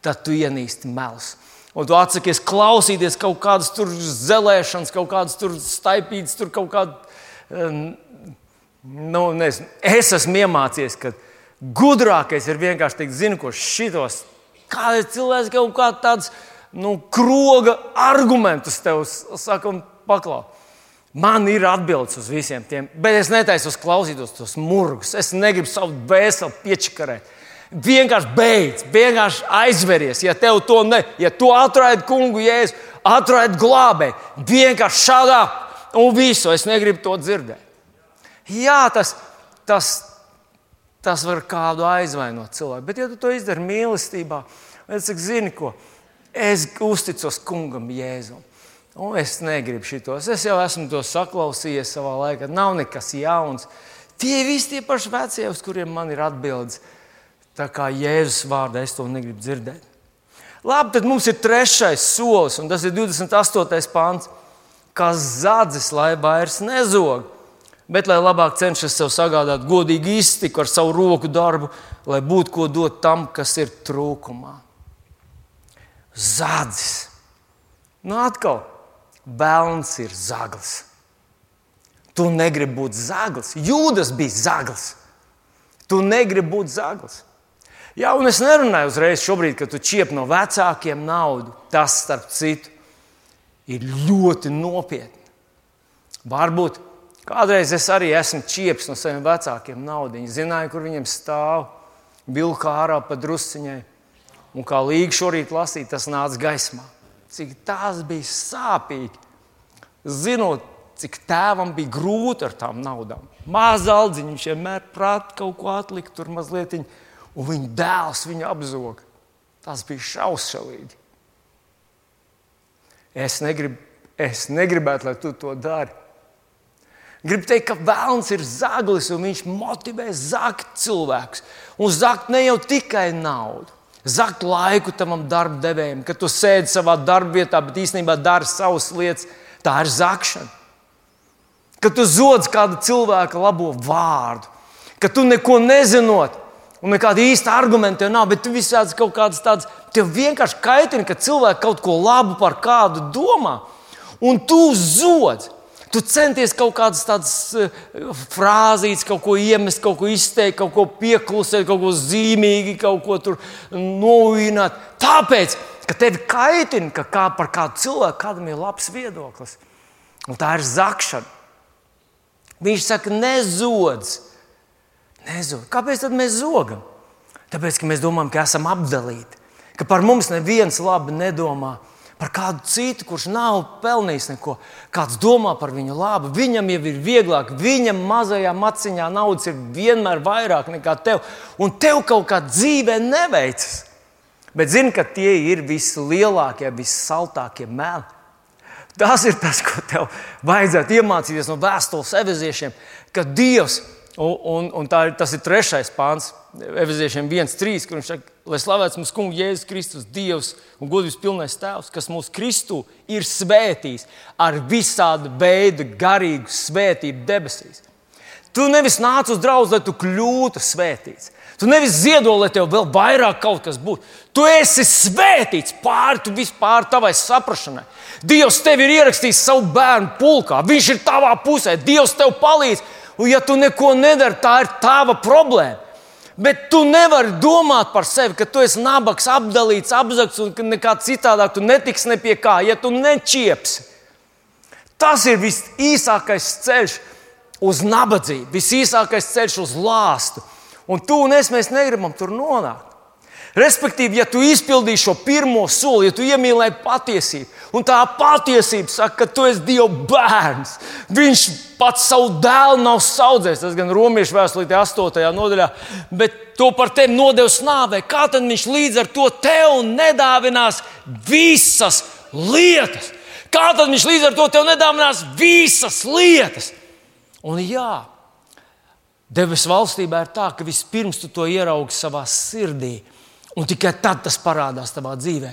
tad tu ienīsti melus. Un tu atsakies klausīties kaut kādas tur zelēšanas, kaut kādas tur staipītas, tur kaut kāda. Nu, nezinu. es esmu iemācījies, ka gudrākais ir vienkārši teikt, zinu, ko šitos. Kādai cilvēks kaut kāds tāds nu, kroga argumentus tev saka un paklaus. Man ir atbildes uz visiem tiem, bet es netaisos klausīties tos murgus. Es negribu savu vēseli piečakarēt. Vienkārši beidz, vienkārši aizveries. Ja tev to ne, ja tu atradi kungu jēzu, atradi glābēju, vienkārši šādā un visu. Es negribu to dzirdēt. Jā, tas, tas, tas var kādu aizvainot cilvēku, bet ja tu to izdari mīlestībā, tad es saku, zini ko, es uzticos kungam jēzum. Un es negribu šitos. Es jau esmu to saklausījies savā laikā. Nav nekas jauns. Tie visi tie paši vecie, uz kuriem man ir atbildes. Tā kā Jēzus vārdā es to negribu dzirdēt. Labi, tad mums ir trešais solis, un tas ir 28. pāns. Kas zādzis, lai vairs nezog, bet lai labāk cenšas sev sagādāt godīgu iztiku ar savu roku darbu, lai būtu ko dot tam, kas ir trūkumā. Zādzis. Nu, atkal, Bēlns ir zaglis. Tu negribi būt zaglis. Jūdas bija zaglis. Tu negribi būt zaglis. Jā, un es nerunāju uzreiz, šobrīd, kad tu čiep no vecākiem naudu. Tas, starp citu, ir ļoti nopietni. Varbūt kādreiz es arī esmu čieps no saviem vecākiem naudu. Viņi zināja, kur viņiem stāv, vilka ārā pa drusciņai. Un kā līga šorīt lasīt, tas nāca gaismā cik tas bija sāpīgi. Zinot, cik tēvam bija grūti ar tām naudām. Mazā aldziņa viņš vienmēr prātā kaut ko atlikt, tur mazliet, un viņa dēls viņu apzoga. Tas bija šausmīgi. Es, negrib, es negribētu, lai tu to dari. Gribu teikt, ka vēlams ir zaglis un viņš motivē zakt cilvēkus. Un zakt ne jau tikai naudu. Zakt laiku tam darba devējam, kad tu sēdi savā darba vietā, bet īstenībā dari savas lietas. Tā ir zakšana. Kad tu zodz kādu cilvēku labo vārdu, ka tu neko nezinot, un nekāda īsta argumenta nav, bet tu visādi kaut kādas tādas, tev vienkārši kaitina, ka cilvēki kaut ko labu par kādu domā, un tu zodz. Tu centies kaut kādas tādas uh, frāzītas, kaut ko iemest, kaut ko izteikt, kaut ko pieklusēt, kaut ko zīmīgi, kaut ko tur novīnāt. Tāpēc, ka tevi kaitina, ka kā par kādu cilvēku kādam ir labs viedoklis. Un tā ir zakšana. Viņš saka, nezodz. nezod. Kāpēc mēs zogam? Tāpēc, ka mēs domājam, ka esam apdalīti, ka par mums neviens labi nedomā par kādu citu, kurš nav pelnījis neko. Kāds domā par viņu labu, viņam jau ir vieglāk, viņam mazajā maciņā naudas ir vienmēr vairāk nekā tev, un tev kaut kā dzīvē neveicas. Bet zini, ka tie ir vislielākie, vissaltākie meli. Tas ir tas, ko tev vajadzētu iemācīties no vēstules eviziešiem, ka Dievs, un, un, un ir, tas ir trešais pāns, eviziešiem 1,3, kur viņš saka, lai slavēts mūsu kungs Jēzus Kristus, Dievs un godības pilnais Tēvs, kas mūsu Kristu ir svētījis ar visādu veidu garīgu svētību debesīs. Tu nevis nāc uz draugu, lai tu kļūtu svētīts. Tu nevis ziedo, lai tev vēl vairāk kaut kas būtu. Tu esi svētīts pāri tu vispār tavai saprašanai. Dievs tev ir ierakstījis savu bērnu pulkā, viņš ir tavā pusē, Dievs tev palīdz. Un, ja tu neko nedari, tā ir tava problēma. Bet tu nevari domāt par sevi, ka tu esi nabaks, apdalīts, apzakts un ka nekā citādāk tu netiksi ne pie kā, ja tu nečiepsi. Tas ir visīsākais ceļš uz nabadzību, visīsākais ceļš uz lāstu. Un tu un es negribam tur nonākt. Respektīvi, ja tu izpildīsi šo pirmo soli, ja tu iemīlēji patiesību, un tā patiesība saka, ka tu esi Dieva bērns, viņš pats savu dēlu nav audzējis. Tas gan Romas vēstulīte 8. nodaļā, bet to par tevi nodevis nāvē. Kā tad viņš līdz ar to tev nedāvinās visas lietas? Kā tad viņš līdz ar to tev nedāvinās visas lietas? Un jā, debesu valstībā ir tā, ka vispirms tu to ieraugi savā sirdī Un tikai tad tas parādās tavā dzīvē.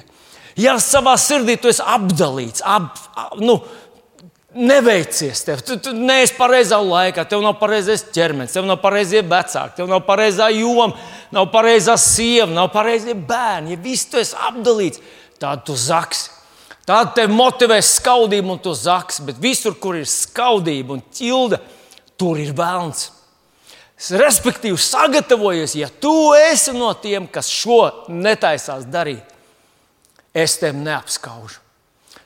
Ja savā sirdī tu esi apdalīts, ap, ap, nu, neveicies tev, tu, tu neesi pareizā laikā, tev nav pareizais ķermenis, tev nav pareizie vecāki, tev nav pareizā joma, nav pareizā sieva, nav pareizie bērni. Ja viss tu esi apdalīts, tad tu zaksi. Tad tev motivē skaudība un tu zaks, bet visur, kur ir skaudība un ķilde, tur ir vēlns. Respektīvi, sagatavojies, ja tu esi no tiem, kas šo netaisās darīt, es tevi neapskaužu.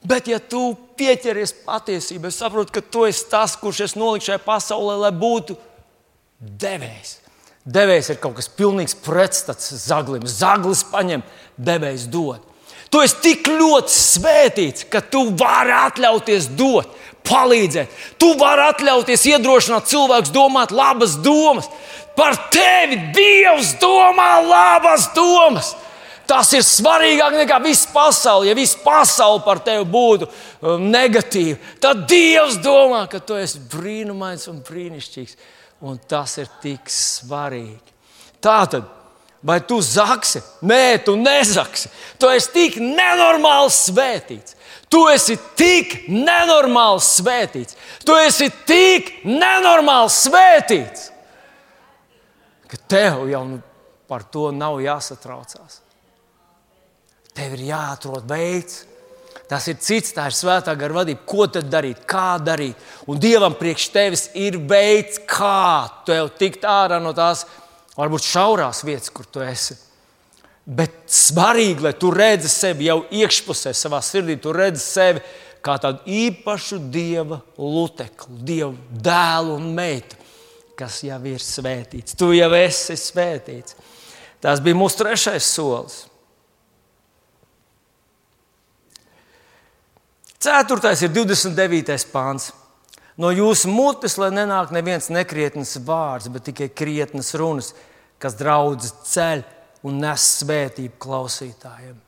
Bet, ja tu pieķeries patiesībai, saproti, ka tu esi tas, kurš es noliku šajā pasaulē, lai būtu devējs. Devējs ir kaut kas pilnīgs pretstats zaglim. Zaglis paņem, devējs dod. Tu esi tik ļoti svētīts, ka tu vari atļauties dot palīdzēt. Tu vari atļauties iedrošināt cilvēkus domāt labas domas. Par tevi Dievs domā labas domas. Tas ir svarīgāk nekā viss pasaule. Ja viss pasaule par tevi būtu um, negatīva, tad Dievs domā, ka tu esi brīnumains un brīnišķīgs. Un tas ir tik svarīgi. Tātad, vai tu zaksi? Nē, tu nezaksi. Tu esi tik nenormāli svētīts. Tu esi tik nenormāli svētīts. Tu esi tik nenormāli svētīts, ka tev jau nu par to nav jāsatraucās. Tev ir jāatrod veids. Tas ir cits, tā ir svētā gara vadība. Ko tad darīt, kā darīt? Un Dievam priekš tevis ir veids, kā tev tikt ārā no tās varbūt šaurās vietas, kur tu esi. Bet svarīgi, lai tu redzi sevi jau iekšpusē, savā sirdī, tu redzi sevi kā tādu īpašu dieva lutekli, dievu dēlu un meitu, kas jau ir svētīts. Tu jau esi svētīts. Tas bija mūsu trešais solis. Ceturtais ir 29. pāns. No jūsu mutes, lai nenāk neviens nekrietnes vārds, bet tikai krietnes runas, kas draudz ceļu un nes svētību klausītājiem.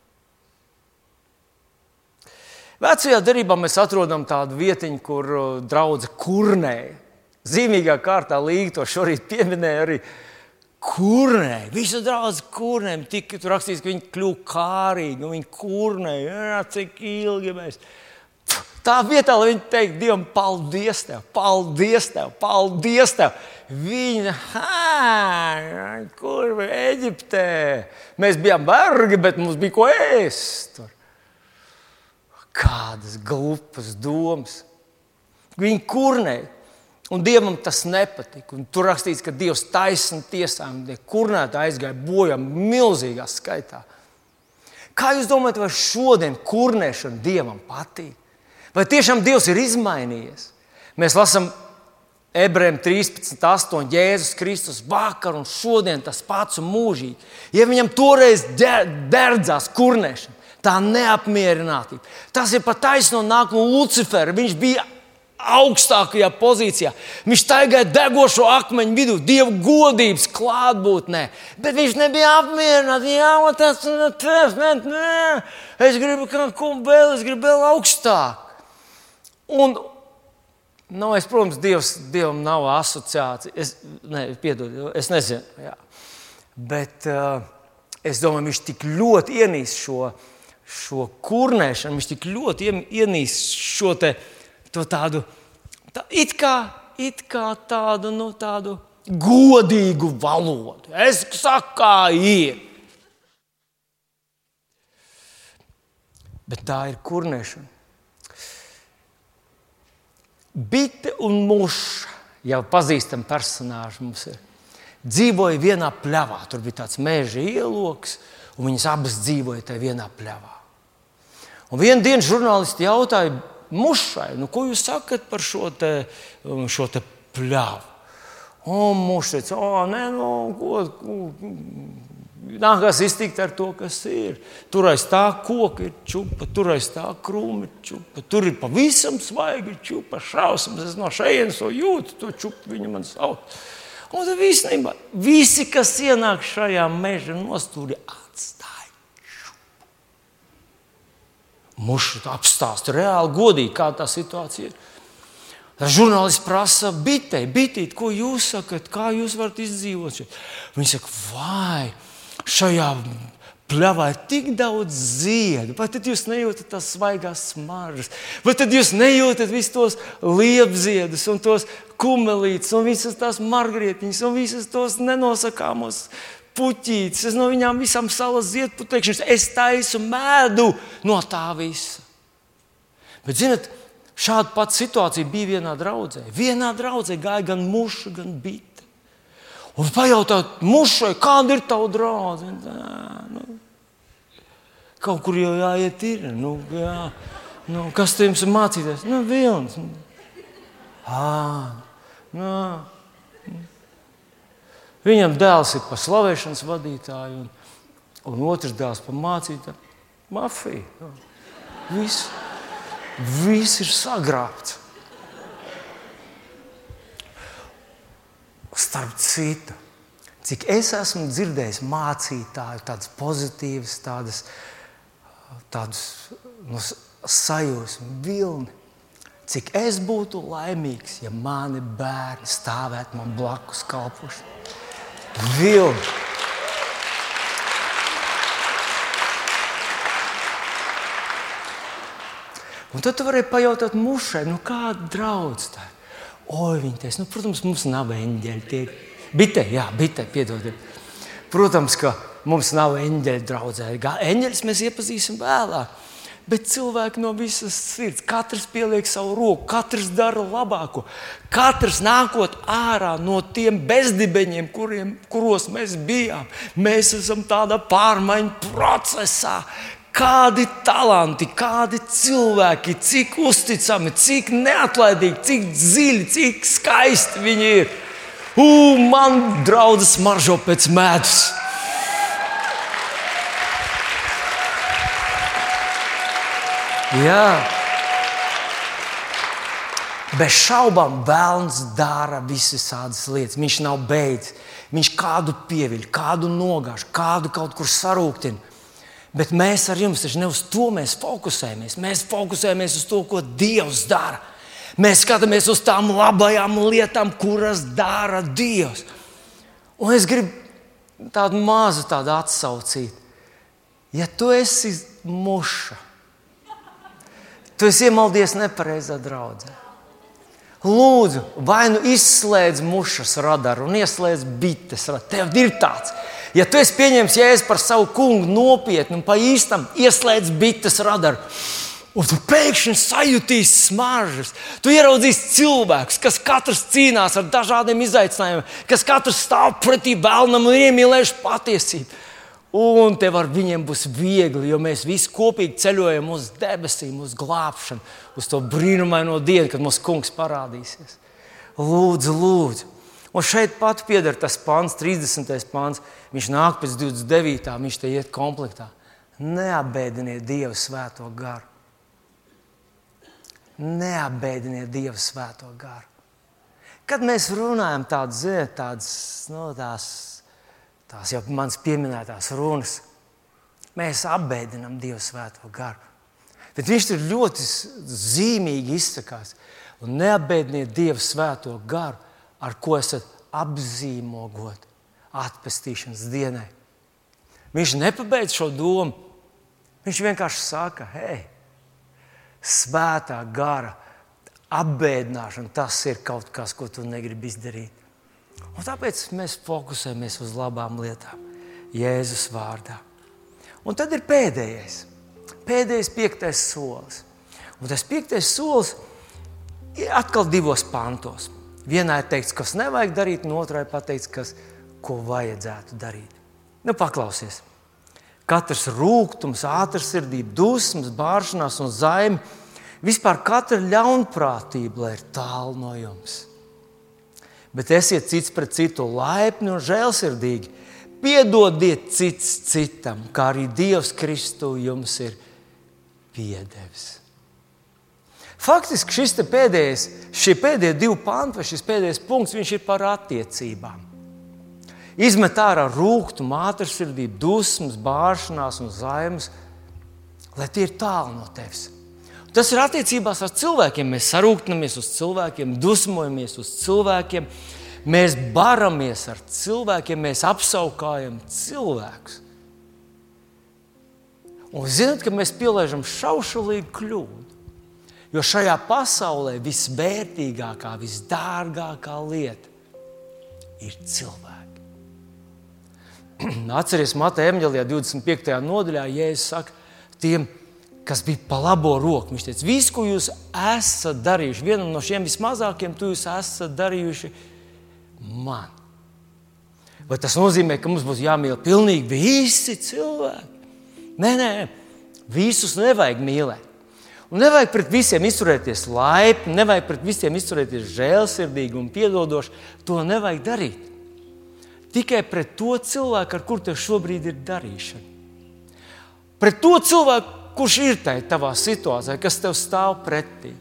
Vecajā darbā mēs atrodam tādu vietiņu, kur uh, draudzene kurnē. Zīmīgā kārtā līga to šorīt pieminēja arī kurnē. Visu draugu kurnē. Tik tur rakstīts, ka viņi kļuva kārīgi, un viņi kurnē. Jā, cik ilgi mēs. Tā vietā, lai viņi teiktu Dievam, paldies tev, paldies tev, paldies tev. Viņa, kur bija Eģiptē? Mēs bijām vergi, bet mums bija ko ēst. Kādas glupas domas. Viņi kurnēja. Un Dievam tas nepatika. Un tur rakstīts, ka Dievs taisnība tiesām, kurnēta aizgāja bojā milzīgā skaitā. Kā jūs domājat, vai šodien kurnēšana Dievam patīk? Vai tiešām Dievs ir izmainījies? Mēs lasām Ebrejiem 13, 8, Jēzus Kristus vakar un šodien tas pats un mūžīgi. Ja viņam toreiz derdzās kurnēšana, tā neapmierinātība, tas ir pat taisno nāk no Lucifera. Viņš bija augstākajā pozīcijā. Viņš staigāja degošo akmeņu vidū, dievu godības klātbūtnē. Bet viņš nebija apmierināts. Jā, tas ir tas, nē, es gribu kaut ko vēl, es gribu vēl augstāk. Un, nu, es, protams, Dievs, Dievam nav asociācija. Es, ne, piedod, es nezinu. Jā. Bet uh, es domāju, viņš tik ļoti ienīst šo, šo kurnēšanu, viņš tik ļoti ienīst šo te tādu tā, it kā, it kā tādu, nu, tādu godīgu valodu. Es saku, kā ir. Bet tā ir kurnēšana. Bite un muša, jau pazīstami personāži mums ir, dzīvoja vienā pļavā. Tur bija tāds meža ieloks, un viņas abas dzīvoja tajā vienā pļavā. Un vienā dienā žurnālisti jautāja, mušai. Nu, ko jūs sakat par šo, te, um, šo te pļāvu? O, mušais, o, nē, nu, ko, ko, nākās iztikt ar to, kas ir. Tur aiz tā koka ir čūpa, tur aiz tā krūma ir čūpa. Tur ir pavisam svaigi čūpa, šausmas. Es no šejienes to jūtu, to čūpu viņa man sauc. Un tad īstenībā visi, kas ienāk šajā meža nostūrī, mušu apstāstu reāli godīgi, kā tā situācija ir. Žurnālists prasa bitei, bitīt, ko jūs sakat, kā jūs varat izdzīvot šeit. Viņi saka, vai šajā pļavā ir tik daudz ziedu, vai tad jūs nejūtat tās svaigās smaržas, vai tad jūs nejūtat visus tos liepziedus un tos kumelītes un visas tās margrietiņas un visas tos nenosakāmos puķītes, es no viņām visām salas ziedputekšņus, es taisu mēdu no tā visa. Bet, zinot, šāda pati situācija bija vienā draudzē. Vienā draudzē gāja gan muša, gan bite. Un pajautāt mušai, kāda ir tava draudzene? Nu, kaut kur jau jāiet, ir. Nu, jā. nu, kas tev ir mācīties? Nu, viens. Ah, nu, Viņam dēls ir par slavēšanas vadītāju, un, un otrs dēls par mācītāju. Mafija. Viss, viss ir sagrābts. Starp citu, cik es esmu dzirdējis mācītāju, tādas pozitīvas, tādas, tādas nu, sajūsmas, vilni. Cik es būtu laimīgs, ja mani bērni stāvētu man blakus kalpošanai vilni. Un tad tu vari pajautāt mušai, nu kāda draudz tā ir. Oi, viņa teica, nu, protams, mums nav eņģeļi. Tie ir bitē, jā, bitē, piedodiet. Protams, ka mums nav eņģeļu draudzē. Eņģeļus mēs iepazīsim vēlāk bet cilvēki no visas sirds. Katrs pieliek savu roku, katrs dara labāko. Katrs nākot ārā no tiem bezdibeņiem, kuriem, kuros mēs bijām. Mēs esam tādā pārmaiņu procesā. Kādi talanti, kādi cilvēki, cik uzticami, cik neatlaidīgi, cik dziļi, cik skaisti viņi ir. Ugh, man draudzes maržo pēc medus! Jā. Bez šaubām, Vēlns dara visas tādas lietas. Viņš nav beidzis. Viņš kādu pieviļ, kādu nogāž, kādu kaut kur sarūktina. Bet mēs ar jums taču ne uz to mēs fokusējamies. Mēs fokusējamies uz to, ko Dievs dara. Mēs skatāmies uz tām labajām lietām, kuras dara Dievs. Un es gribu tādu mazu tādu atsaucīt. Ja tu esi muša, Tu esi iemaldies nepareizā draudzē. Lūdzu, vai nu izslēdz mušas radaru un ieslēdz bites radaru. Tev ir tāds. Ja tu esi pieņēmis jēzu par savu kungu nopietni un pa īstam, ieslēdz bites radaru. Un tu pēkšņi sajutīsi smaržas. Tu ieraudzīsi cilvēkus, kas katrs cīnās ar dažādiem izaicinājumiem, kas katrs stāv pretī vēlnam un iemīlējuši patiesību. Un tev ar viņiem būs viegli, jo mēs visi kopīgi ceļojam uz debesīm, uz glābšanu, uz to brīnumaino dienu, kad mūsu kungs parādīsies. Lūdzu, lūdzu. Un šeit pat pieder tas pāns, 30. pāns. Viņš nāk pēc 29. viņš te iet komplektā. Neapbēdiniet Dievu svēto garu. Neapbēdiniet Dievu svēto garu. Kad mēs runājam tādas, tādas, nu, tās, tās jau manas pieminētās runas, mēs apbēdinām Dievu svēto garu. Bet viņš tur ļoti zīmīgi izsakās. Un neapbēdiniet Dievu svēto garu, ar ko esat apzīmogot atpestīšanas dienai. Viņš nepabeidz šo domu. Viņš vienkārši saka, hei, svētā gara apbēdināšana, tas ir kaut kas, ko tu negribi izdarīt. Un tāpēc mēs fokusējamies uz labām lietām, Jēzus vārdā. Un tad ir pēdējais, pēdējais piektais solis. Un tas piektais solis ir atkal divos pantos. Vienā ir teikts, kas nevajag darīt, un otrā ir pateikts, kas, ko vajadzētu darīt. Nu, paklausies! Katrs rūkums, ātrsirdība, dusmas, bāršanās un zaime, vispār katra ļaunprātība, lai ir tālu no jums. Bet esiet cits pret citu laipni un žēlsirdīgi. Piedodiet cits citam, kā arī Dievs Kristu jums ir piedevis. Faktiski šis pēdējais, šie pēdējie divi panti, vai šis pēdējais punkts, viņš ir par attiecībām. Izmet ārā rūkumu, ātrsirdību, dusmas, bāršanās un zaimas, lai tie ir tālu no tevis. Tas ir attiecībās ar cilvēkiem. Mēs sarūktamies uz cilvēkiem, dusmojamies uz cilvēkiem, mēs baramies ar cilvēkiem, mēs apskaukājam cilvēkus. Un zinot, ka mēs pieliežam šaušalīgu kļūdu. Jo šajā pasaulē visvērtīgākā, visdārgākā lieta ir cilvēki. Atcerieties, Mateja Emģelijā 25. nodaļā, Jēzus saka, tiem, kas bija pa labo roku. Viņš teica, visu, ko jūs esat darījuši, vienam no šiem vismazākiem, to jūs esat darījuši man. Vai tas nozīmē, ka mums būs jāmīl pilnīgi visi cilvēki? Nē, nē, visus nevajag mīlēt. Un nevajag pret visiem izturēties laipni, nevajag pret visiem izturēties žēlsirdīgi un piedodoši. To nevajag darīt. Tikai pret to cilvēku, ar kuru tev šobrīd ir darīšana. Pret to cilvēku, kurš ir tajā tavā situācijā, kas tev stāv pretī.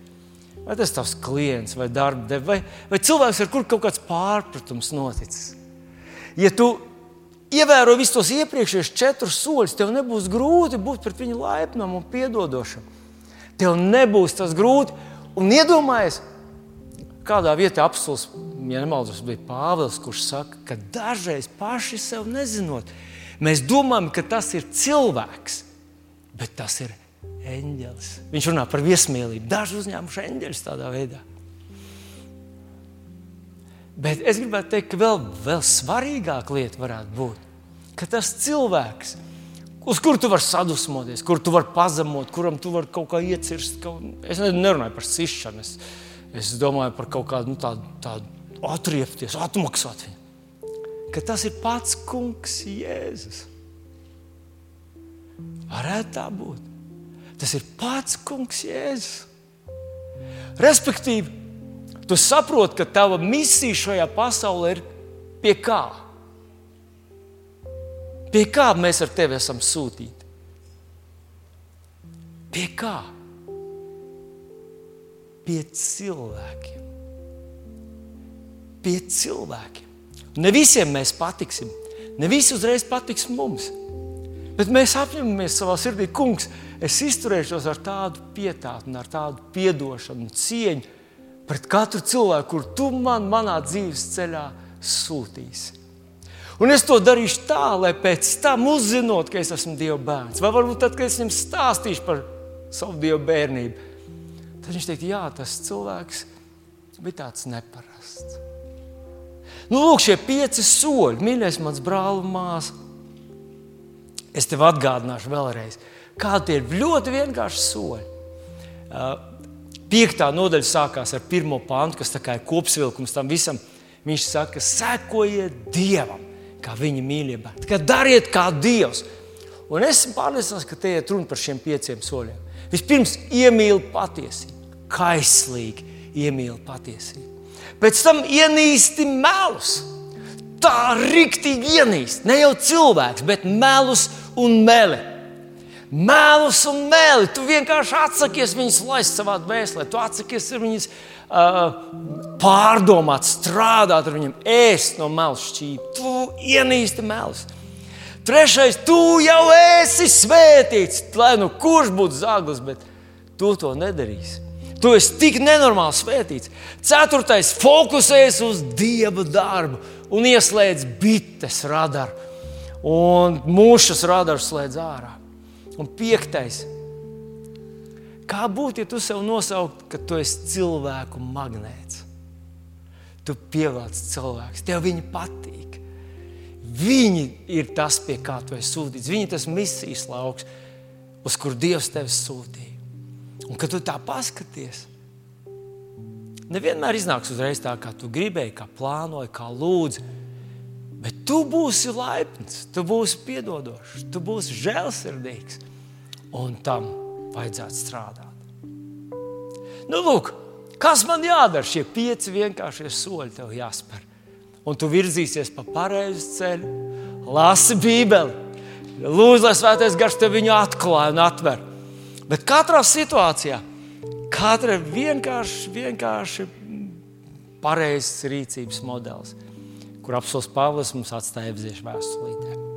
Vai tas ir tavs klients, vai darba devējs, vai, vai cilvēks, ar kuru kaut kāds pārpratums noticis. Ja tu ievēro visus tos iepriekšējos četrus soļus, tev nebūs grūti būt pret viņu laipnam un piedodošam. Tev nebūs tas grūti. Un iedomājies, kādā vietā apelsīns, ja nemaldos, bija Pāvils, kurš saka, ka dažreiz paši sev nezinot, mēs domājam, ka tas ir cilvēks, bet tas ir eņģelis. Viņš runā par viesmīlību. Daži uzņēmuši eņģeļus tādā veidā. Bet es gribētu teikt, ka vēl, vēl svarīgāka lieta varētu būt, ka tas cilvēks uz kuru tu vari sadusmoties, kur tu vari pazemot, kuram tu vari kaut kā iecirst. Kaut... Es nerunāju par sišanu, es, es domāju par kaut kādu nu, tādu, tādu atriepties, atmaksāt viņu. Ka tas ir pats kungs Jēzus. Varētu tā būt. Tas ir pats kungs Jēzus. Respektīvi, tu saproti, ka tava misija šajā pasaulē ir pie kā? Pie kā mēs ar tevi esam sūtīti? Pie kā? Pie cilvēkiem. Pie cilvēkiem. Ne visiem mēs patiksim, ne visi uzreiz patiks mums. Bet mēs apņemamies savā sirdī, kungs, es izturēšos ar tādu pietātu, ar tādu piedošanu, cieņu pret katru cilvēku, kur tu man manā dzīves ceļā sūtīsi. Un es to darīšu tā, lai pēc tam uzzinot, ka es esmu Dieva bērns. Vai varbūt tad, kad es viņam stāstīšu par savu Dieva bērnību, tad viņš teiks, jā, tas cilvēks bija tāds neparasts. Nu, lūk, šie pieci soļi, mīļais, mans brāl un māsa. Es tev atgādināšu vēlreiz, kādi ir ļoti vienkārši soļi. Piektā nodaļa sākās ar pirmo pāntu, kas ir kopsavilkums tam visam. Viņš saka, sekojiet Dievam, kā viņa mīlība. Dariet kā Dievs. Un es esmu pārliecināts, ka te ir runa par šiem pieciem soļiem. Vispirms iemīli patiesību, kaislīgi iemīli patiesību. Pēc tam ienīsti melus. Tā rīktīgi ienīst. Ne jau cilvēks, bet melus un meli. Melus un meli. Tu vienkārši atsakies viņus laist savā dvēselē. Tu atsakies viņus uh, pārdomāt, strādāt ar viņiem, ēst no melus šķīpa. Tu ienīsti melus. Trešais, tu jau esi svētīts. Lai nu kurš būtu zaglis, bet tu to nedarīsi. Tu esi tik nenormāli svētīts. Ceturtais, fokusējies uz dieva darbu un ieslēdz bites radaru. Un mūžs radaru slēdz ārā. Un piektais, kā būtu, ja tu sev nosauktu, ka tu esi cilvēku magnēts? Tu pievelc cilvēkus, tev viņi patīk. Viņi ir tas, pie kā tu esi sūtīts. Viņi ir tas misijas lauks, uz kur Dievs tevi sūtīja. Un kad tu tā paskaties, nevienmēr iznāks uzreiz tā, kā tu gribēji, kā plānoji, kā lūdzi. Bet tu būsi laipns, tu būsi piedodošs, tu būsi žēlsirdīgs. Un tam vajadzētu strādāt. Nu, lūk, kas man jādara? Šie pieci vienkāršie soļi tev jāspēr un tu virzīsies pa pareizu ceļu. Lasi Bībeli, lūdzu, lai Svētais Gars tev viņu atklāja un atver. Bet katrā situācijā, katra ir vienkārši, vienkārši pareizs rīcības modelis, kur apelsīns Pāvils mums atstāja apziņas vēstulītē.